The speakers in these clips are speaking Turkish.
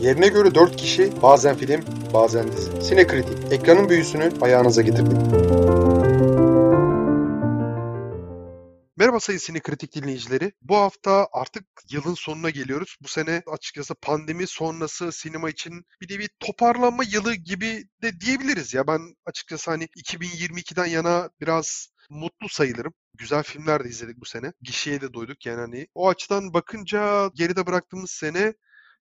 Yerine göre 4 kişi, bazen film, bazen dizi. Sinekritik, ekranın büyüsünü ayağınıza getirdik. Merhaba sayın Sine Kritik dinleyicileri. Bu hafta artık yılın sonuna geliyoruz. Bu sene açıkçası pandemi sonrası sinema için bir de bir toparlanma yılı gibi de diyebiliriz ya. Ben açıkçası hani 2022'den yana biraz mutlu sayılırım. Güzel filmler de izledik bu sene. Gişeye de doyduk yani hani. O açıdan bakınca geride bıraktığımız sene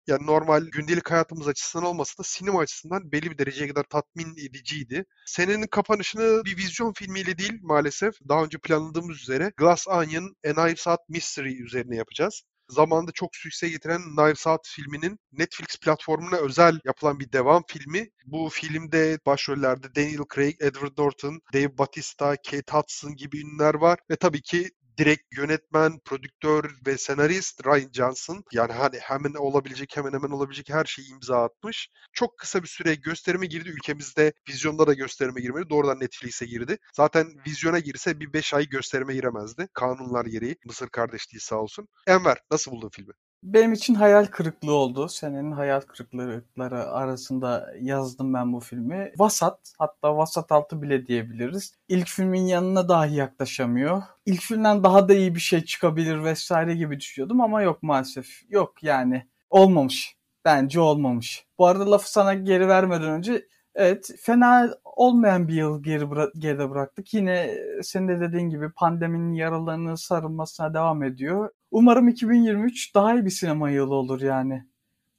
yani normal gündelik hayatımız açısından olmasa da sinema açısından belli bir dereceye kadar tatmin ediciydi. Senenin kapanışını bir vizyon filmiyle değil maalesef daha önce planladığımız üzere Glass Onion, A Knives Out Mystery üzerine yapacağız zamanında çok sükse getiren Knives Out filminin Netflix platformuna özel yapılan bir devam filmi. Bu filmde başrollerde Daniel Craig, Edward Norton, Dave Bautista, Kate Hudson gibi ünlüler var ve tabii ki direkt yönetmen, prodüktör ve senarist Ryan Johnson. Yani hani hemen olabilecek hemen hemen olabilecek her şeyi imza atmış. Çok kısa bir süre gösterime girdi. Ülkemizde vizyonda da gösterime girmedi. Doğrudan Netflix'e girdi. Zaten vizyona girse bir 5 ay gösterime giremezdi. Kanunlar gereği. Mısır kardeşliği sağ olsun. Enver nasıl buldun filmi? Benim için hayal kırıklığı oldu. Senenin hayal kırıklıkları arasında yazdım ben bu filmi. Vasat, hatta vasat altı bile diyebiliriz. İlk filmin yanına dahi yaklaşamıyor. İlk filmden daha da iyi bir şey çıkabilir vesaire gibi düşünüyordum ama yok maalesef. Yok yani. Olmamış. Bence olmamış. Bu arada lafı sana geri vermeden önce Evet, fena olmayan bir yıl geri bıra- geride bıraktık. Yine senin de dediğin gibi pandeminin yaralarını sarılmasına devam ediyor. Umarım 2023 daha iyi bir sinema yılı olur yani.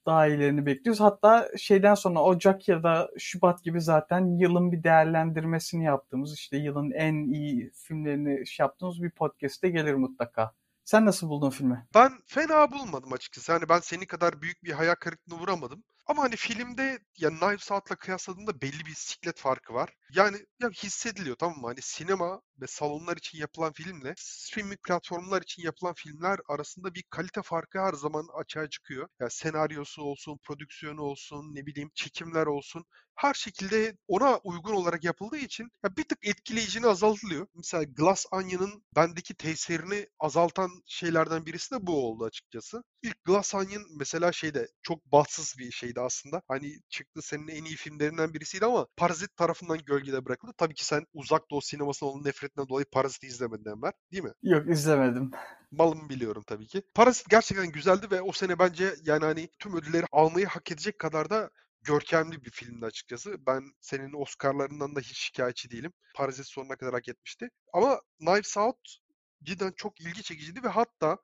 Daha iyilerini bekliyoruz. Hatta şeyden sonra Ocak ya da Şubat gibi zaten yılın bir değerlendirmesini yaptığımız işte yılın en iyi filmlerini şey yaptığımız bir podcast'te gelir mutlaka. Sen nasıl buldun filmi? Ben fena bulmadım açıkçası. Hani ben senin kadar büyük bir hayal kırıklığına vuramadım. Ama hani filmde ya Knives Out'la kıyasladığında belli bir siklet farkı var. Yani ya hissediliyor tamam mı? Hani sinema ve salonlar için yapılan filmle streaming platformlar için yapılan filmler arasında bir kalite farkı her zaman açığa çıkıyor. Ya yani senaryosu olsun, prodüksiyonu olsun, ne bileyim çekimler olsun her şekilde ona uygun olarak yapıldığı için ya bir tık etkileyicini azaltılıyor. Mesela Glass Onion'ın bendeki tesirini azaltan şeylerden birisi de bu oldu açıkçası. İlk Glass Onion mesela şeyde çok bahtsız bir şeydi aslında. Hani çıktı senin en iyi filmlerinden birisiydi ama Parazit tarafından gölgede bırakıldı. Tabii ki sen uzak doğu sinemasına olan nefretinden dolayı Parazit'i izlemedin Enver değil mi? Yok izlemedim. Malımı biliyorum tabii ki. Parazit gerçekten güzeldi ve o sene bence yani hani tüm ödülleri almayı hak edecek kadar da görkemli bir filmdi açıkçası. Ben senin Oscar'larından da hiç şikayetçi değilim. Parazit sonuna kadar hak etmişti. Ama Knives Out cidden çok ilgi çekiciydi ve hatta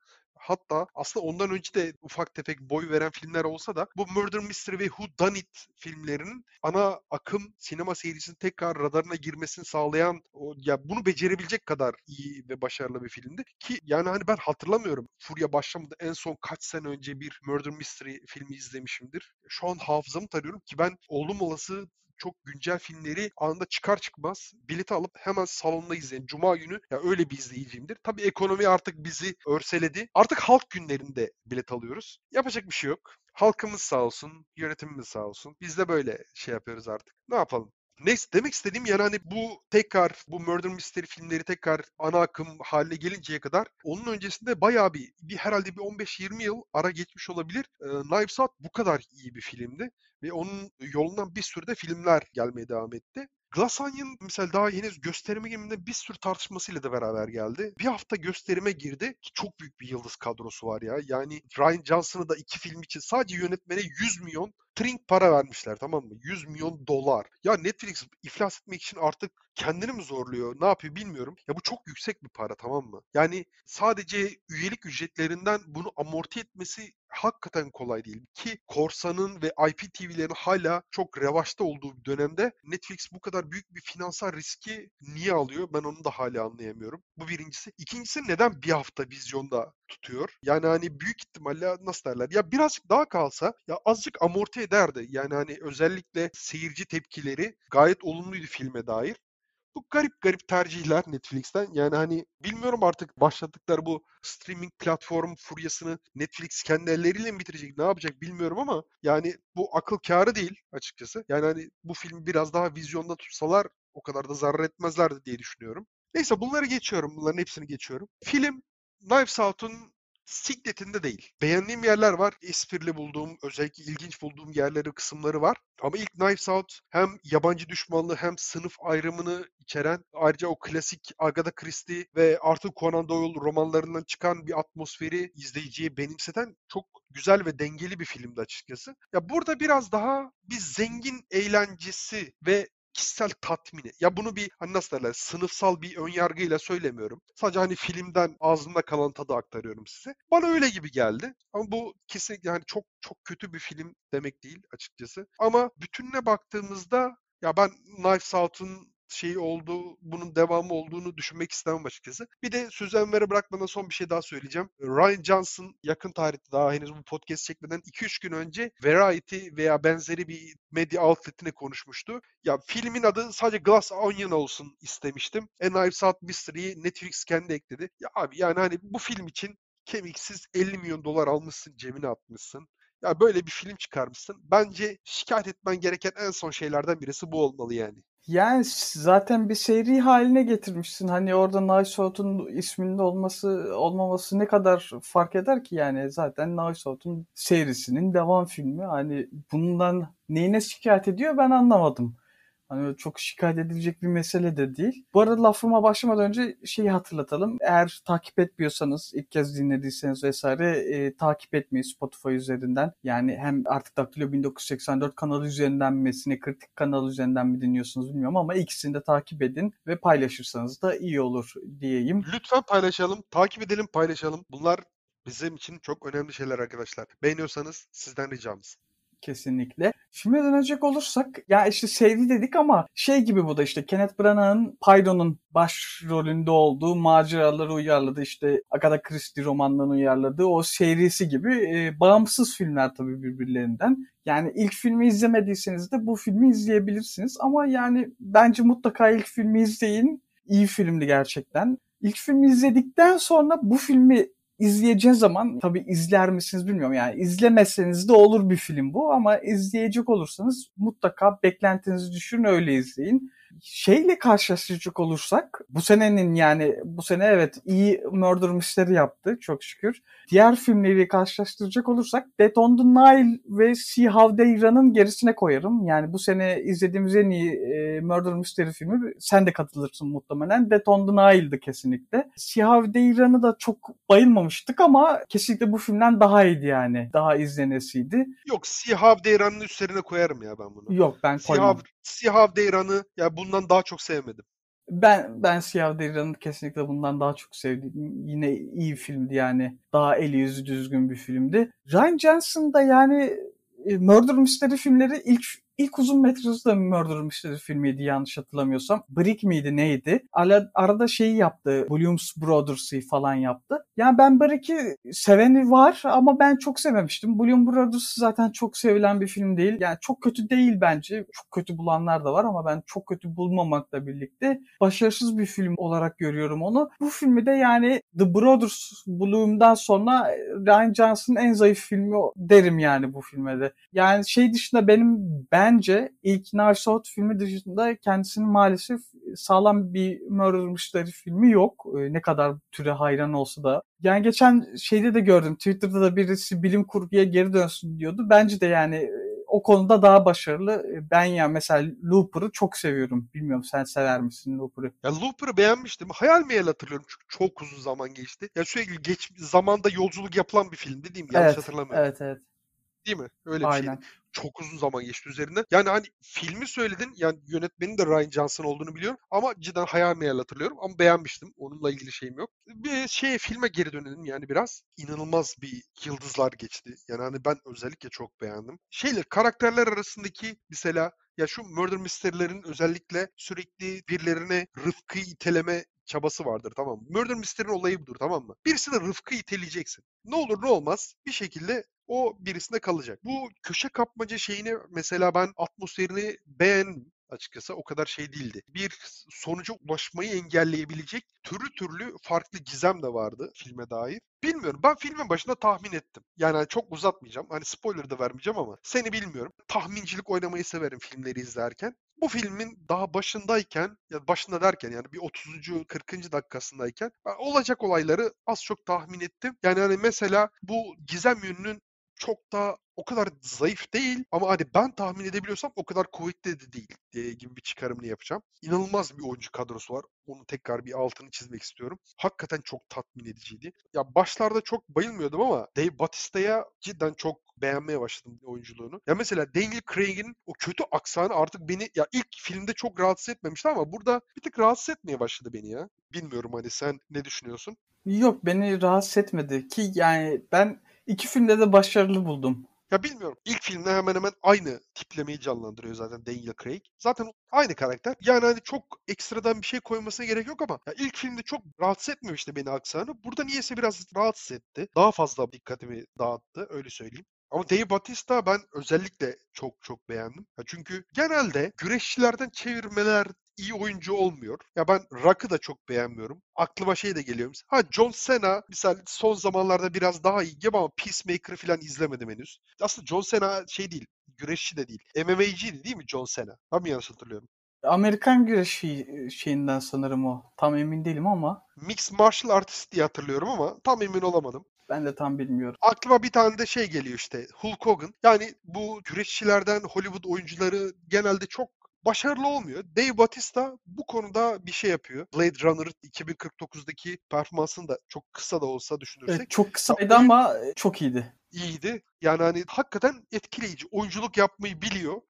Hatta aslında ondan önce de ufak tefek boy veren filmler olsa da bu Murder Mystery ve Who Done It filmlerinin ana akım sinema seyircisinin tekrar radarına girmesini sağlayan o, ya bunu becerebilecek kadar iyi ve başarılı bir filmdi. Ki yani hani ben hatırlamıyorum Furya başlamadı en son kaç sene önce bir Murder Mystery filmi izlemişimdir. Şu an hafızamı tarıyorum ki ben oğlum olası çok güncel filmleri anında çıkar çıkmaz bileti alıp hemen salonda izleyin. Cuma günü ya öyle bir izleyiciyimdir. Tabii ekonomi artık bizi örseledi. Artık halk günlerinde bilet alıyoruz. Yapacak bir şey yok. Halkımız sağ olsun, yönetimimiz sağ olsun. Biz de böyle şey yapıyoruz artık. Ne yapalım? Neyse demek istediğim yani hani bu tekrar bu Murder Mystery filmleri tekrar ana akım haline gelinceye kadar onun öncesinde bayağı bir, bir herhalde bir 15-20 yıl ara geçmiş olabilir. Ee, Knives Out bu kadar iyi bir filmdi ve onun yolundan bir sürü de filmler gelmeye devam etti. Glass Onion mesela daha henüz gösterime girdiğinde bir sürü tartışmasıyla da beraber geldi. Bir hafta gösterime girdi ki çok büyük bir yıldız kadrosu var ya. Yani Ryan Johnson'ı da iki film için sadece yönetmene 100 milyon trink para vermişler tamam mı? 100 milyon dolar. Ya Netflix iflas etmek için artık kendini mi zorluyor? Ne yapıyor bilmiyorum. Ya bu çok yüksek bir para tamam mı? Yani sadece üyelik ücretlerinden bunu amorti etmesi hakikaten kolay değil. Ki korsanın ve IPTV'lerin hala çok revaçta olduğu bir dönemde Netflix bu kadar büyük bir finansal riski niye alıyor? Ben onu da hala anlayamıyorum. Bu birincisi. İkincisi neden bir hafta vizyonda tutuyor? Yani hani büyük ihtimalle nasıl derler? Ya birazcık daha kalsa ya azıcık amorti ederdi. Yani hani özellikle seyirci tepkileri gayet olumluydu filme dair. Bu garip garip tercihler Netflix'ten. Yani hani bilmiyorum artık başlattıkları bu streaming platform furyasını Netflix kendi elleriyle mi bitirecek ne yapacak bilmiyorum ama yani bu akıl kârı değil açıkçası. Yani hani bu film biraz daha vizyonda tutsalar o kadar da zarar etmezlerdi diye düşünüyorum. Neyse bunları geçiyorum. Bunların hepsini geçiyorum. Film Knives Out'un sikletinde değil. Beğendiğim yerler var. Esprili bulduğum, özellikle ilginç bulduğum yerleri, kısımları var. Ama ilk Knives Out hem yabancı düşmanlığı hem sınıf ayrımını içeren ayrıca o klasik Agatha Christie ve Arthur Conan Doyle romanlarından çıkan bir atmosferi izleyiciye benimseten çok güzel ve dengeli bir filmdi açıkçası. Ya burada biraz daha bir zengin eğlencesi ve kişisel tatmini. Ya bunu bir hani nasıl derler sınıfsal bir ön yargıyla söylemiyorum. Sadece hani filmden ağzımda kalan tadı aktarıyorum size. Bana öyle gibi geldi. Ama bu kesinlikle hani çok çok kötü bir film demek değil açıkçası. Ama bütününe baktığımızda ya ben Knives Out'un şey olduğu, bunun devamı olduğunu düşünmek istemem açıkçası. Bir de sözü Enver'e bırakmadan son bir şey daha söyleyeceğim. Ryan Johnson yakın tarihte daha henüz bu podcast çekmeden 2-3 gün önce Variety veya benzeri bir medya outletine konuşmuştu. Ya filmin adı sadece Glass Onion olsun istemiştim. A Knives Out Mystery'yi Netflix kendi ekledi. Ya abi yani hani bu film için kemiksiz 50 milyon dolar almışsın, cebine atmışsın. Ya böyle bir film çıkarmışsın. Bence şikayet etmen gereken en son şeylerden birisi bu olmalı yani. Yani zaten bir seri haline getirmişsin. Hani orada Nice Out'un isminde olması olmaması ne kadar fark eder ki yani zaten Nice Out'un serisinin devam filmi. Hani bundan neyine şikayet ediyor ben anlamadım. Hani çok şikayet edilecek bir mesele de değil. Bu arada lafıma başlamadan önce şeyi hatırlatalım. Eğer takip etmiyorsanız, ilk kez dinlediyseniz vesaire e, takip etmeyi Spotify üzerinden. Yani hem artık Daktilo 1984 kanalı üzerinden mi, Sinekritik kanalı üzerinden mi dinliyorsunuz bilmiyorum ama ikisini de takip edin ve paylaşırsanız da iyi olur diyeyim. Lütfen paylaşalım, takip edelim, paylaşalım. Bunlar bizim için çok önemli şeyler arkadaşlar. Beğeniyorsanız sizden ricamız. Kesinlikle. Filme dönecek olursak ya işte sevdi dedik ama şey gibi bu da işte Kenneth Branagh'ın Pyro'nun başrolünde olduğu maceraları uyarladı işte Agatha Christie romanlarını uyarladığı o serisi gibi e, bağımsız filmler tabii birbirlerinden. Yani ilk filmi izlemediyseniz de bu filmi izleyebilirsiniz ama yani bence mutlaka ilk filmi izleyin. İyi filmdi gerçekten. İlk filmi izledikten sonra bu filmi izleyeceğiniz zaman tabii izler misiniz bilmiyorum yani izlemeseniz de olur bir film bu ama izleyecek olursanız mutlaka beklentinizi düşürün öyle izleyin şeyle karşılaştıracak olursak bu senenin yani bu sene evet iyi Murder Mystery yaptı çok şükür. Diğer filmleri karşılaştıracak olursak Dead on the Nile ve Sea How They Run'ın gerisine koyarım. Yani bu sene izlediğimiz en iyi e, Murder Mystery filmi sen de katılırsın muhtemelen. Dead on the Nile'dı kesinlikle. Sea How They Run'ı da çok bayılmamıştık ama kesinlikle bu filmden daha iyiydi yani. Daha izlenesiydi. Yok Sea How They Run'ın üstlerine koyarım ya ben bunu. Yok ben koymam. Siyah Deyran'ı ya bundan daha çok sevmedim. Ben ben Siyah Deyran'ı kesinlikle bundan daha çok sevdim. Yine iyi bir filmdi yani. Daha eli yüzü düzgün bir filmdi. Ryan Johnson da yani e, Murder Mystery filmleri ilk İlk uzun metrajı da Murder Mystery filmiydi yanlış hatırlamıyorsam. Brick miydi neydi? Ara, arada şeyi yaptı. Williams Brothers'ı falan yaptı. Yani ben Brick'i seveni var ama ben çok sevmemiştim. Williams Brothers zaten çok sevilen bir film değil. Yani çok kötü değil bence. Çok kötü bulanlar da var ama ben çok kötü bulmamakla birlikte başarısız bir film olarak görüyorum onu. Bu filmi de yani The Brothers Bloom'dan sonra Ryan Johnson'ın en zayıf filmi derim yani bu filme. Yani şey dışında benim ben bence ilk Out filmi dışında kendisinin maalesef sağlam bir murder mystery filmi yok. Ee, ne kadar türe hayran olsa da. Yani geçen şeyde de gördüm. Twitter'da da birisi bilim kurguya geri dönsün diyordu. Bence de yani e, o konuda daha başarılı. E, ben ya mesela Looper'ı çok seviyorum. Bilmiyorum sen sever misin Looper'ı? Ya Looper'ı beğenmiştim. Hayal meyal hatırlıyorum çünkü çok uzun zaman geçti. Ya sürekli geç zamanda yolculuk yapılan bir film mi? Yanlış evet, hatırlamıyorum. Evet evet. Değil mi? Öyle bir. Aynen. şeydi çok uzun zaman geçti üzerinden. Yani hani filmi söyledin. Yani yönetmenin de Ryan Johnson olduğunu biliyorum. Ama cidden hayal meyal hatırlıyorum. Ama beğenmiştim. Onunla ilgili şeyim yok. Bir şey filme geri dönelim yani biraz. inanılmaz bir yıldızlar geçti. Yani hani ben özellikle çok beğendim. Şeyler karakterler arasındaki mesela ya şu murder mystery'lerin özellikle sürekli birilerine Rıfkı iteleme çabası vardır tamam mı? Murder Mystery'nin olayı budur tamam mı? Birisi de Rıfkı iteleyeceksin. Ne olur ne olmaz bir şekilde o birisinde kalacak. Bu köşe kapmaca şeyini mesela ben atmosferini beğendim. açıkçası. O kadar şey değildi. Bir sonuca ulaşmayı engelleyebilecek türlü türlü farklı gizem de vardı filme dair. Bilmiyorum. Ben filmin başında tahmin ettim. Yani çok uzatmayacağım. Hani spoiler da vermeyeceğim ama seni bilmiyorum. Tahmincilik oynamayı severim filmleri izlerken. Bu filmin daha başındayken ya başında derken yani bir 30. 40. dakikasındayken olacak olayları az çok tahmin ettim. Yani hani mesela bu gizem yönünün çok da o kadar zayıf değil ama hani ben tahmin edebiliyorsam o kadar kuvvetli de değil diye gibi bir çıkarımını yapacağım. İnanılmaz bir oyuncu kadrosu var. Onu tekrar bir altını çizmek istiyorum. Hakikaten çok tatmin ediciydi. Ya başlarda çok bayılmıyordum ama Dave Bautista'ya cidden çok beğenmeye başladım oyunculuğunu. Ya mesela Daniel Craig'in o kötü aksanı artık beni ya ilk filmde çok rahatsız etmemişti ama burada bir tık rahatsız etmeye başladı beni ya. Bilmiyorum hani sen ne düşünüyorsun? Yok beni rahatsız etmedi ki yani ben iki filmde de başarılı buldum. Ya bilmiyorum. İlk filmde hemen hemen aynı tiplemeyi canlandırıyor zaten Daniel Craig. Zaten aynı karakter. Yani hani çok ekstradan bir şey koymasına gerek yok ama ya ilk filmde çok rahatsız etmemişti beni aksanı. Burada niyeyse biraz rahatsız etti. Daha fazla dikkatimi dağıttı öyle söyleyeyim. Ama Dave Batista ben özellikle çok çok beğendim. Ya çünkü genelde güreşçilerden çevirmeler iyi oyuncu olmuyor. Ya ben Rock'ı da çok beğenmiyorum. Aklıma şey de geliyor. Ha John Cena misal son zamanlarda biraz daha iyi ama Peacemaker'ı falan izlemedim henüz. Aslında John Cena şey değil, güreşçi de değil. MMA'ciydi değil mi John Cena? Mi yanlış hatırlıyorum? Amerikan güreşi şeyinden sanırım o. Tam emin değilim ama. Mixed martial artist diye hatırlıyorum ama tam emin olamadım. Ben de tam bilmiyorum. Aklıma bir tane de şey geliyor işte Hulk Hogan. Yani bu güreşçilerden Hollywood oyuncuları genelde çok başarılı olmuyor. Dave Bautista bu konuda bir şey yapıyor. Blade Runner 2049'daki performansını da çok kısa da olsa düşünürsek. Evet, çok kısaydı ama çok iyiydi. İyiydi. Yani hani hakikaten etkileyici. Oyunculuk yapmayı biliyor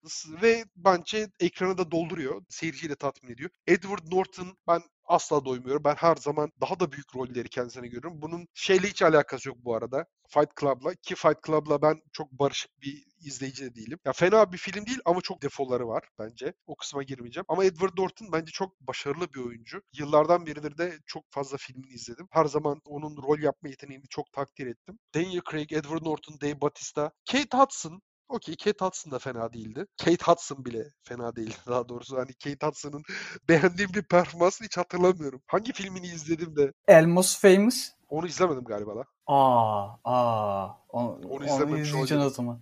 ve bence ekranı da dolduruyor. Seyirciyi de tatmin ediyor. Edward Norton ben asla doymuyorum. Ben her zaman daha da büyük rolleri kendisine görüyorum. Bunun şeyle hiç alakası yok bu arada. Fight Club'la ki Fight Club'la ben çok barışık bir izleyici de değilim. Ya fena bir film değil ama çok defoları var bence. O kısma girmeyeceğim. Ama Edward Norton bence çok başarılı bir oyuncu. Yıllardan beridir de çok fazla filmini izledim. Her zaman onun rol yapma yeteneğini çok takdir ettim. Daniel Craig, Edward Norton, Dave Bautista, Kate Hudson Okey Kate Hudson da fena değildi. Kate Hudson bile fena değildi daha doğrusu. Hani Kate Hudson'ın beğendiğim bir performansını hiç hatırlamıyorum. Hangi filmini izledim de? Elmos Famous. Onu izlemedim galiba da. Aa, aa. Onu, onu, onu izleyeceksin o zaman.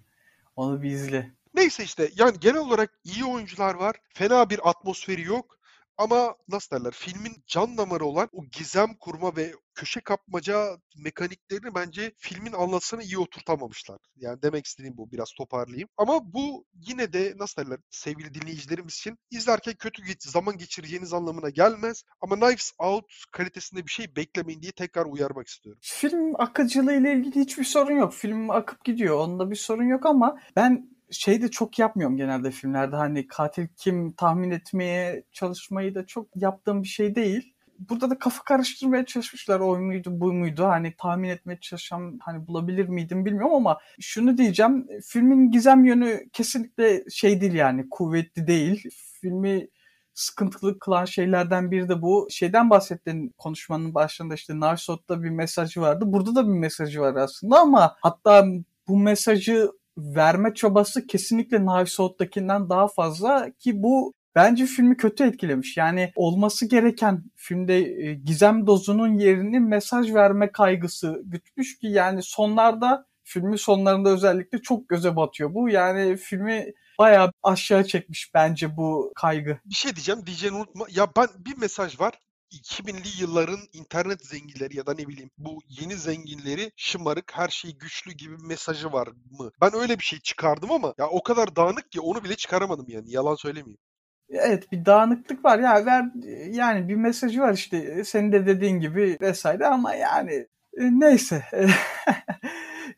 Onu bir izle. Neyse işte yani genel olarak iyi oyuncular var. Fena bir atmosferi yok. Ama nasıl derler filmin can damarı olan o gizem kurma ve köşe kapmaca mekaniklerini bence filmin anlatısına iyi oturtamamışlar. Yani demek istediğim bu biraz toparlayayım. Ama bu yine de nasıl derler sevgili dinleyicilerimiz için izlerken kötü zaman geçireceğiniz anlamına gelmez. Ama Knives Out kalitesinde bir şey beklemeyin diye tekrar uyarmak istiyorum. Film akıcılığı ile ilgili hiçbir sorun yok. Film akıp gidiyor. Onda bir sorun yok ama ben şey de çok yapmıyorum genelde filmlerde. Hani katil kim tahmin etmeye çalışmayı da çok yaptığım bir şey değil. Burada da kafa karıştırmaya çalışmışlar. O muydu bu muydu? Hani tahmin etmeye çalışan hani bulabilir miydim bilmiyorum ama şunu diyeceğim. Filmin gizem yönü kesinlikle şey değil yani kuvvetli değil. Filmi sıkıntılı kılan şeylerden biri de bu. Şeyden bahsettin konuşmanın başında işte Narsot'ta bir mesajı vardı. Burada da bir mesajı var aslında ama hatta bu mesajı verme çabası kesinlikle Knives Out'takinden daha fazla ki bu bence filmi kötü etkilemiş. Yani olması gereken filmde e, gizem dozunun yerini mesaj verme kaygısı gütmüş ki yani sonlarda filmin sonlarında özellikle çok göze batıyor bu. Yani filmi bayağı aşağı çekmiş bence bu kaygı. Bir şey diyeceğim diyeceğini unutma. Ya ben bir mesaj var. 2000'li yılların internet zenginleri ya da ne bileyim bu yeni zenginleri şımarık her şey güçlü gibi mesajı var mı? Ben öyle bir şey çıkardım ama ya o kadar dağınık ki onu bile çıkaramadım yani yalan söylemeyeyim. Evet bir dağınıklık var ya ver yani bir mesajı var işte senin de dediğin gibi vesaire ama yani e, neyse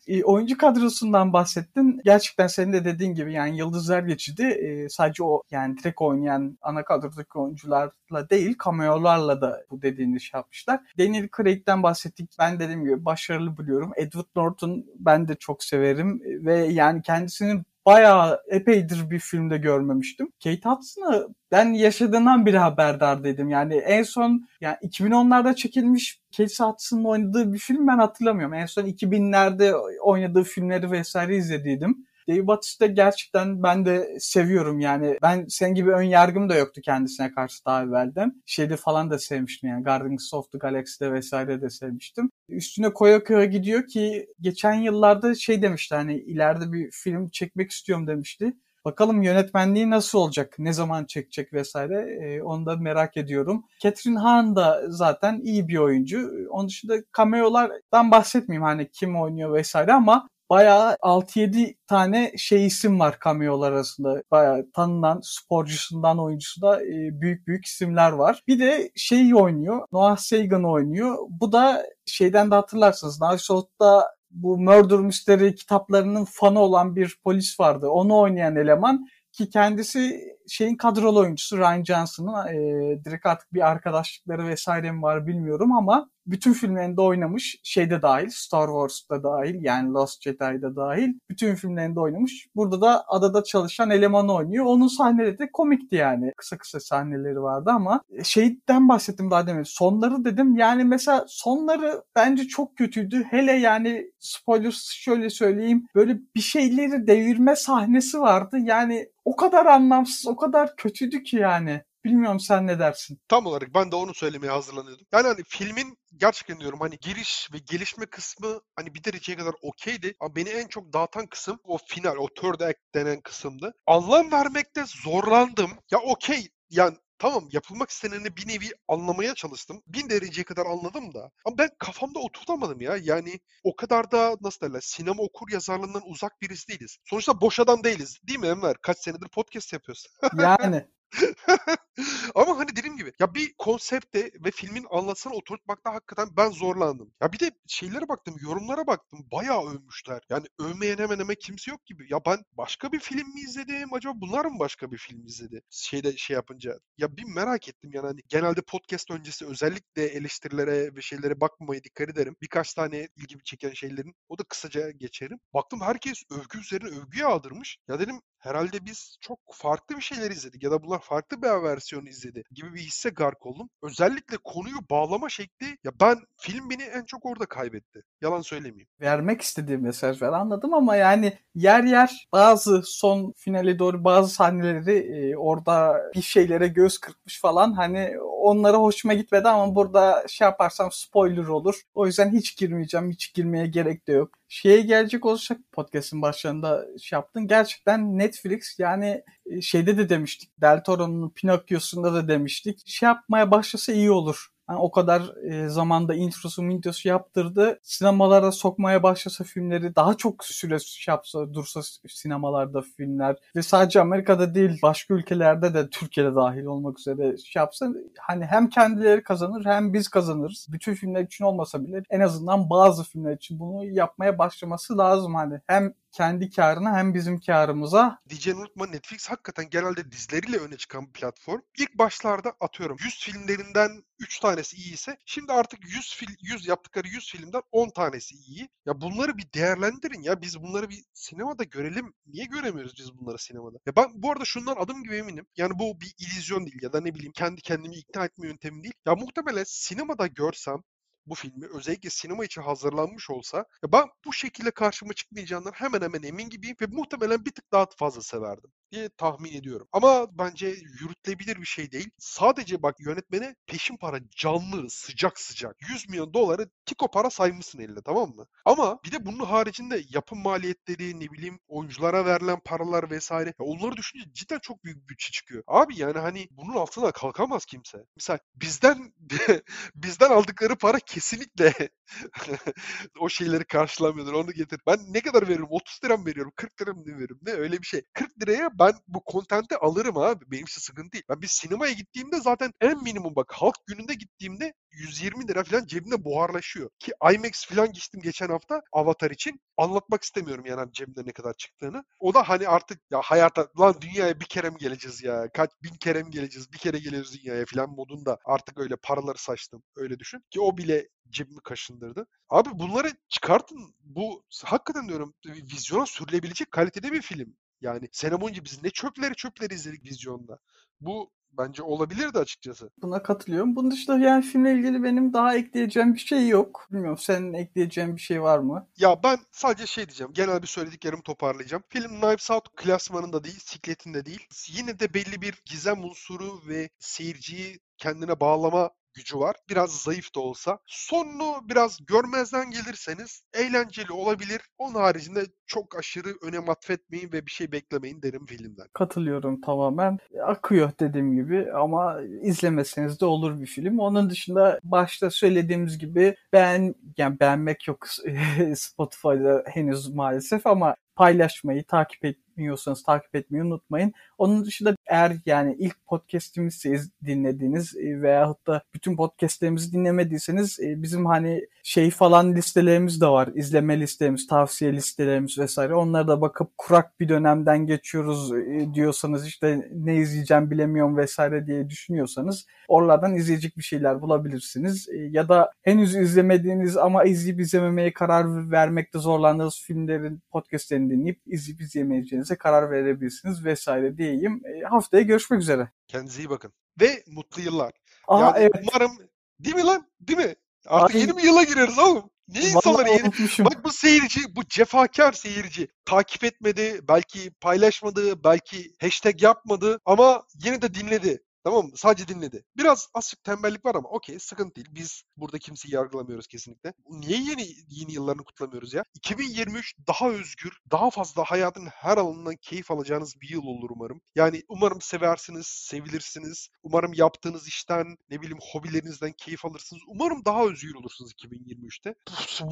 E, oyuncu kadrosundan bahsettin. Gerçekten senin de dediğin gibi yani yıldızlar geçidi. E, sadece o yani direkt oynayan ana kadrodaki oyuncularla değil cameolarla da bu dediğini şey yapmışlar. Daniel Craig'den bahsettik. Ben dediğim gibi başarılı buluyorum. Edward Norton ben de çok severim ve yani kendisinin bayağı epeydir bir filmde görmemiştim. Kate Hudson'ı ben yaşadığından biri haberdardaydım. Yani en son yani 2010'larda çekilmiş Kate Hudson'ın oynadığı bir film ben hatırlamıyorum. En son 2000'lerde oynadığı filmleri vesaire izlediydim. Dave Bautista gerçekten ben de seviyorum yani. Ben senin gibi ön yargım da yoktu kendisine karşı daha evvelden. Şeyde falan da sevmiştim yani Guardians of the Galaxy'de vesaire de sevmiştim. Üstüne koya koya gidiyor ki geçen yıllarda şey demişti hani ileride bir film çekmek istiyorum demişti. Bakalım yönetmenliği nasıl olacak, ne zaman çekecek vesaire e, onu da merak ediyorum. Catherine Hahn da zaten iyi bir oyuncu. Onun dışında cameolardan bahsetmeyeyim hani kim oynuyor vesaire ama bayağı 6-7 tane şey isim var cameolar arasında. Bayağı tanınan sporcusundan oyuncusunda e, büyük büyük isimler var. Bir de şey oynuyor. Noah Sagan oynuyor. Bu da şeyden de hatırlarsınız. Naruto'da bu Murder Mystery kitaplarının fanı olan bir polis vardı. Onu oynayan eleman ki kendisi şeyin kadrolu oyuncusu Ryan Johnson'ın e, direkt artık bir arkadaşlıkları vesaire mi var bilmiyorum ama bütün filmlerinde oynamış. Şeyde dahil, Star Wars'ta dahil yani Lost Jedi'da dahil. Bütün filmlerinde oynamış. Burada da adada çalışan elemanı oynuyor. Onun sahneleri de komikti yani. Kısa kısa sahneleri vardı ama şeyden bahsettim daha demin. Sonları dedim. Yani mesela sonları bence çok kötüydü. Hele yani spoiler şöyle söyleyeyim. Böyle bir şeyleri devirme sahnesi vardı. Yani o kadar anlamsız, o kadar kötüydü ki yani. Bilmiyorum sen ne dersin? Tam olarak ben de onu söylemeye hazırlanıyordum. Yani hani filmin gerçekten diyorum hani giriş ve gelişme kısmı hani bir dereceye kadar okeydi. Ama beni en çok dağıtan kısım o final, o third act denen kısımdı. Anlam vermekte zorlandım. Ya okey yani tamam yapılmak isteneni bir nevi anlamaya çalıştım. Bin dereceye kadar anladım da. Ama ben kafamda oturtamadım ya. Yani o kadar da nasıl derler sinema okur yazarlığından uzak birisi değiliz. Sonuçta boş adam değiliz. Değil mi Enver? Kaç senedir podcast yapıyoruz. Yani Ama hani dediğim gibi ya bir konsepte ve filmin anlatısına oturtmakta hakikaten ben zorlandım. Ya bir de şeylere baktım, yorumlara baktım. Bayağı övmüşler. Yani övmeyen hemen hemen kimse yok gibi. Ya ben başka bir film mi izledim? Acaba bunlar mı başka bir film izledi? Şeyde şey yapınca. Ya bir merak ettim yani hani genelde podcast öncesi özellikle eleştirilere ve şeylere bakmamaya dikkat ederim. Birkaç tane ilgimi çeken şeylerin o da kısaca geçerim. Baktım herkes övgü üzerine övgü yağdırmış. Ya dedim herhalde biz çok farklı bir şeyler izledik ya da bunlar farklı bir versiyon izledi gibi bir hisse gark oldum. Özellikle konuyu bağlama şekli ya ben film beni en çok orada kaybetti. Yalan söylemeyeyim. Vermek istediğim mesajları anladım ama yani yer yer bazı son finale doğru bazı sahneleri e, orada bir şeylere göz kırpmış falan hani onlara hoşuma gitmedi ama burada şey yaparsam spoiler olur. O yüzden hiç girmeyeceğim. Hiç girmeye gerek de yok. Şeye gelecek olacak podcast'ın başlarında şey yaptın. Gerçekten Netflix yani e, şeyde de demiştik. Del Toro'nun Pinokyo'sunda da demiştik. Şey yapmaya başlasa iyi olur. Yani o kadar e, zamanda introsu mintrosu yaptırdı. Sinemalara sokmaya başlasa filmleri daha çok süre yapsa dursa sinemalarda filmler ve sadece Amerika'da değil başka ülkelerde de Türkiye'de dahil olmak üzere yapsa hani hem kendileri kazanır hem biz kazanırız. Bütün filmler için olmasa bile en azından bazı filmler için bunu yapmaya başlaması lazım hani hem kendi karına hem bizim karımıza. Diyeceğini unutma Netflix hakikaten genelde dizileriyle öne çıkan bir platform. İlk başlarda atıyorum 100 filmlerinden 3 tanesi iyi ise şimdi artık 100 fil 100 yaptıkları 100 filmden 10 tanesi iyi. Ya bunları bir değerlendirin ya biz bunları bir sinemada görelim. Niye göremiyoruz biz bunları sinemada? Ya ben bu arada şundan adım gibi eminim. Yani bu bir illüzyon değil ya da ne bileyim kendi kendimi ikna etme yöntemi değil. Ya muhtemelen sinemada görsem bu filmi özellikle sinema için hazırlanmış olsa ben bu şekilde karşıma çıkmayacağından hemen hemen emin gibiyim ve muhtemelen bir tık daha fazla severdim diye tahmin ediyorum. Ama bence yürütülebilir bir şey değil. Sadece bak yönetmene peşin para canlı sıcak sıcak 100 milyon doları tiko para saymışsın eline tamam mı? Ama bir de bunun haricinde yapım maliyetleri ne bileyim oyunculara verilen paralar vesaire ya onları düşününce cidden çok büyük bütçe çıkıyor. Abi yani hani bunun altına kalkamaz kimse. Mesela bizden bizden aldıkları para kesinlikle o şeyleri karşılamıyordur. Onu getir. Ben ne kadar veriyorum? 30 lira mı veriyorum? 40 lira mı veriyorum? Ne öyle bir şey. 40 liraya ben bu kontenti alırım abi. Benim için sıkıntı değil. Ben bir sinemaya gittiğimde zaten en minimum bak halk gününde gittiğimde 120 lira falan cebimde buharlaşıyor. Ki IMAX falan gittim geçen hafta Avatar için. Anlatmak istemiyorum yani cebimde ne kadar çıktığını. O da hani artık ya hayata lan dünyaya bir kere mi geleceğiz ya? Kaç bin kere mi geleceğiz? Bir kere geliyoruz dünyaya falan modunda artık öyle paraları saçtım. Öyle düşün. Ki o bile cebimi kaşındırdı. Abi bunları çıkartın. Bu hakikaten diyorum vizyona sürülebilecek kalitede bir film. Yani sene boyunca biz ne çöpleri çöpleri izledik vizyonda. Bu bence olabilirdi açıkçası. Buna katılıyorum. Bunun dışında yani filmle ilgili benim daha ekleyeceğim bir şey yok. Bilmiyorum senin ekleyeceğin bir şey var mı? Ya ben sadece şey diyeceğim. Genel bir söylediklerimi toparlayacağım. Film Knives Out klasmanında değil, sikletinde değil. Yine de belli bir gizem unsuru ve seyirciyi kendine bağlama gücü var. Biraz zayıf da olsa. Sonunu biraz görmezden gelirseniz eğlenceli olabilir. Onun haricinde çok aşırı önem atfetmeyin ve bir şey beklemeyin derim filmden. Katılıyorum tamamen. Akıyor dediğim gibi ama izlemeseniz de olur bir film. Onun dışında başta söylediğimiz gibi ben yani beğenmek yok Spotify'da henüz maalesef ama paylaşmayı, takip etmiyorsanız takip etmeyi unutmayın. Onun dışında eğer yani ilk podcast'imizi dinlediğiniz e, veyahut da bütün podcast'lerimizi dinlemediyseniz e, bizim hani şey falan listelerimiz de var. İzleme listemiz, tavsiye listelerimiz vesaire. Onlara da bakıp kurak bir dönemden geçiyoruz e, diyorsanız işte ne izleyeceğim bilemiyorum vesaire diye düşünüyorsanız oralardan izleyecek bir şeyler bulabilirsiniz. Ya da henüz izlemediğiniz ama izleyip izlememeye karar vermekte zorlandığınız filmlerin podcastlerini dinleyip izleyip izlemeyeceğinize karar verebilirsiniz vesaire diyeyim. Haftaya görüşmek üzere. Kendinize iyi bakın. Ve mutlu yıllar. Aa, yani evet. umarım değil mi lan? Değil mi? Artık Ay. yeni bir yıla gireriz oğlum. Niye insanları yeni... unutmuşum. Bak bu seyirci, bu cefakar seyirci takip etmedi, belki paylaşmadı, belki hashtag yapmadı ama yine de dinledi. Tamam mı? Sadece dinledi. Biraz azıcık tembellik var ama okey sıkıntı değil. Biz burada kimseyi yargılamıyoruz kesinlikle. Niye yeni yeni yıllarını kutlamıyoruz ya? 2023 daha özgür, daha fazla hayatın her alanından keyif alacağınız bir yıl olur umarım. Yani umarım seversiniz, sevilirsiniz. Umarım yaptığınız işten, ne bileyim hobilerinizden keyif alırsınız. Umarım daha özgür olursunuz 2023'te.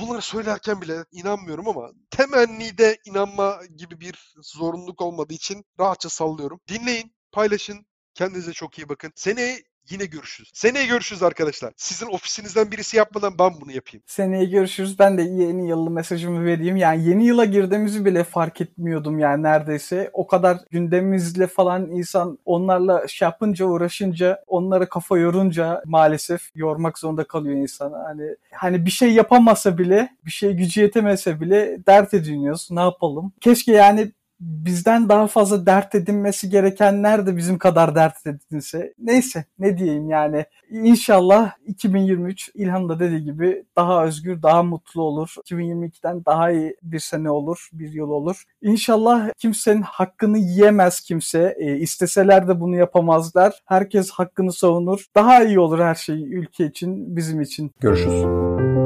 Bunları söylerken bile inanmıyorum ama temennide inanma gibi bir zorunluluk olmadığı için rahatça sallıyorum. Dinleyin, paylaşın, Kendinize çok iyi bakın. Seneye yine görüşürüz. Seneye görüşürüz arkadaşlar. Sizin ofisinizden birisi yapmadan ben bunu yapayım. Seneye görüşürüz. Ben de yeni yıllı mesajımı vereyim. Yani yeni yıla girdiğimizi bile fark etmiyordum yani neredeyse. O kadar gündemimizle falan insan onlarla şey yapınca uğraşınca onlara kafa yorunca maalesef yormak zorunda kalıyor insan. Hani hani bir şey yapamasa bile bir şey gücü yetemese bile dert ediniyoruz. Ne yapalım? Keşke yani bizden daha fazla dert edinmesi gerekenler de bizim kadar dert edinse. Neyse ne diyeyim yani. İnşallah 2023 İlhan da dediği gibi daha özgür, daha mutlu olur. 2022'den daha iyi bir sene olur, bir yıl olur. İnşallah kimsenin hakkını yiyemez kimse. E, isteseler de bunu yapamazlar. Herkes hakkını savunur. Daha iyi olur her şey ülke için, bizim için. Görüşürüz.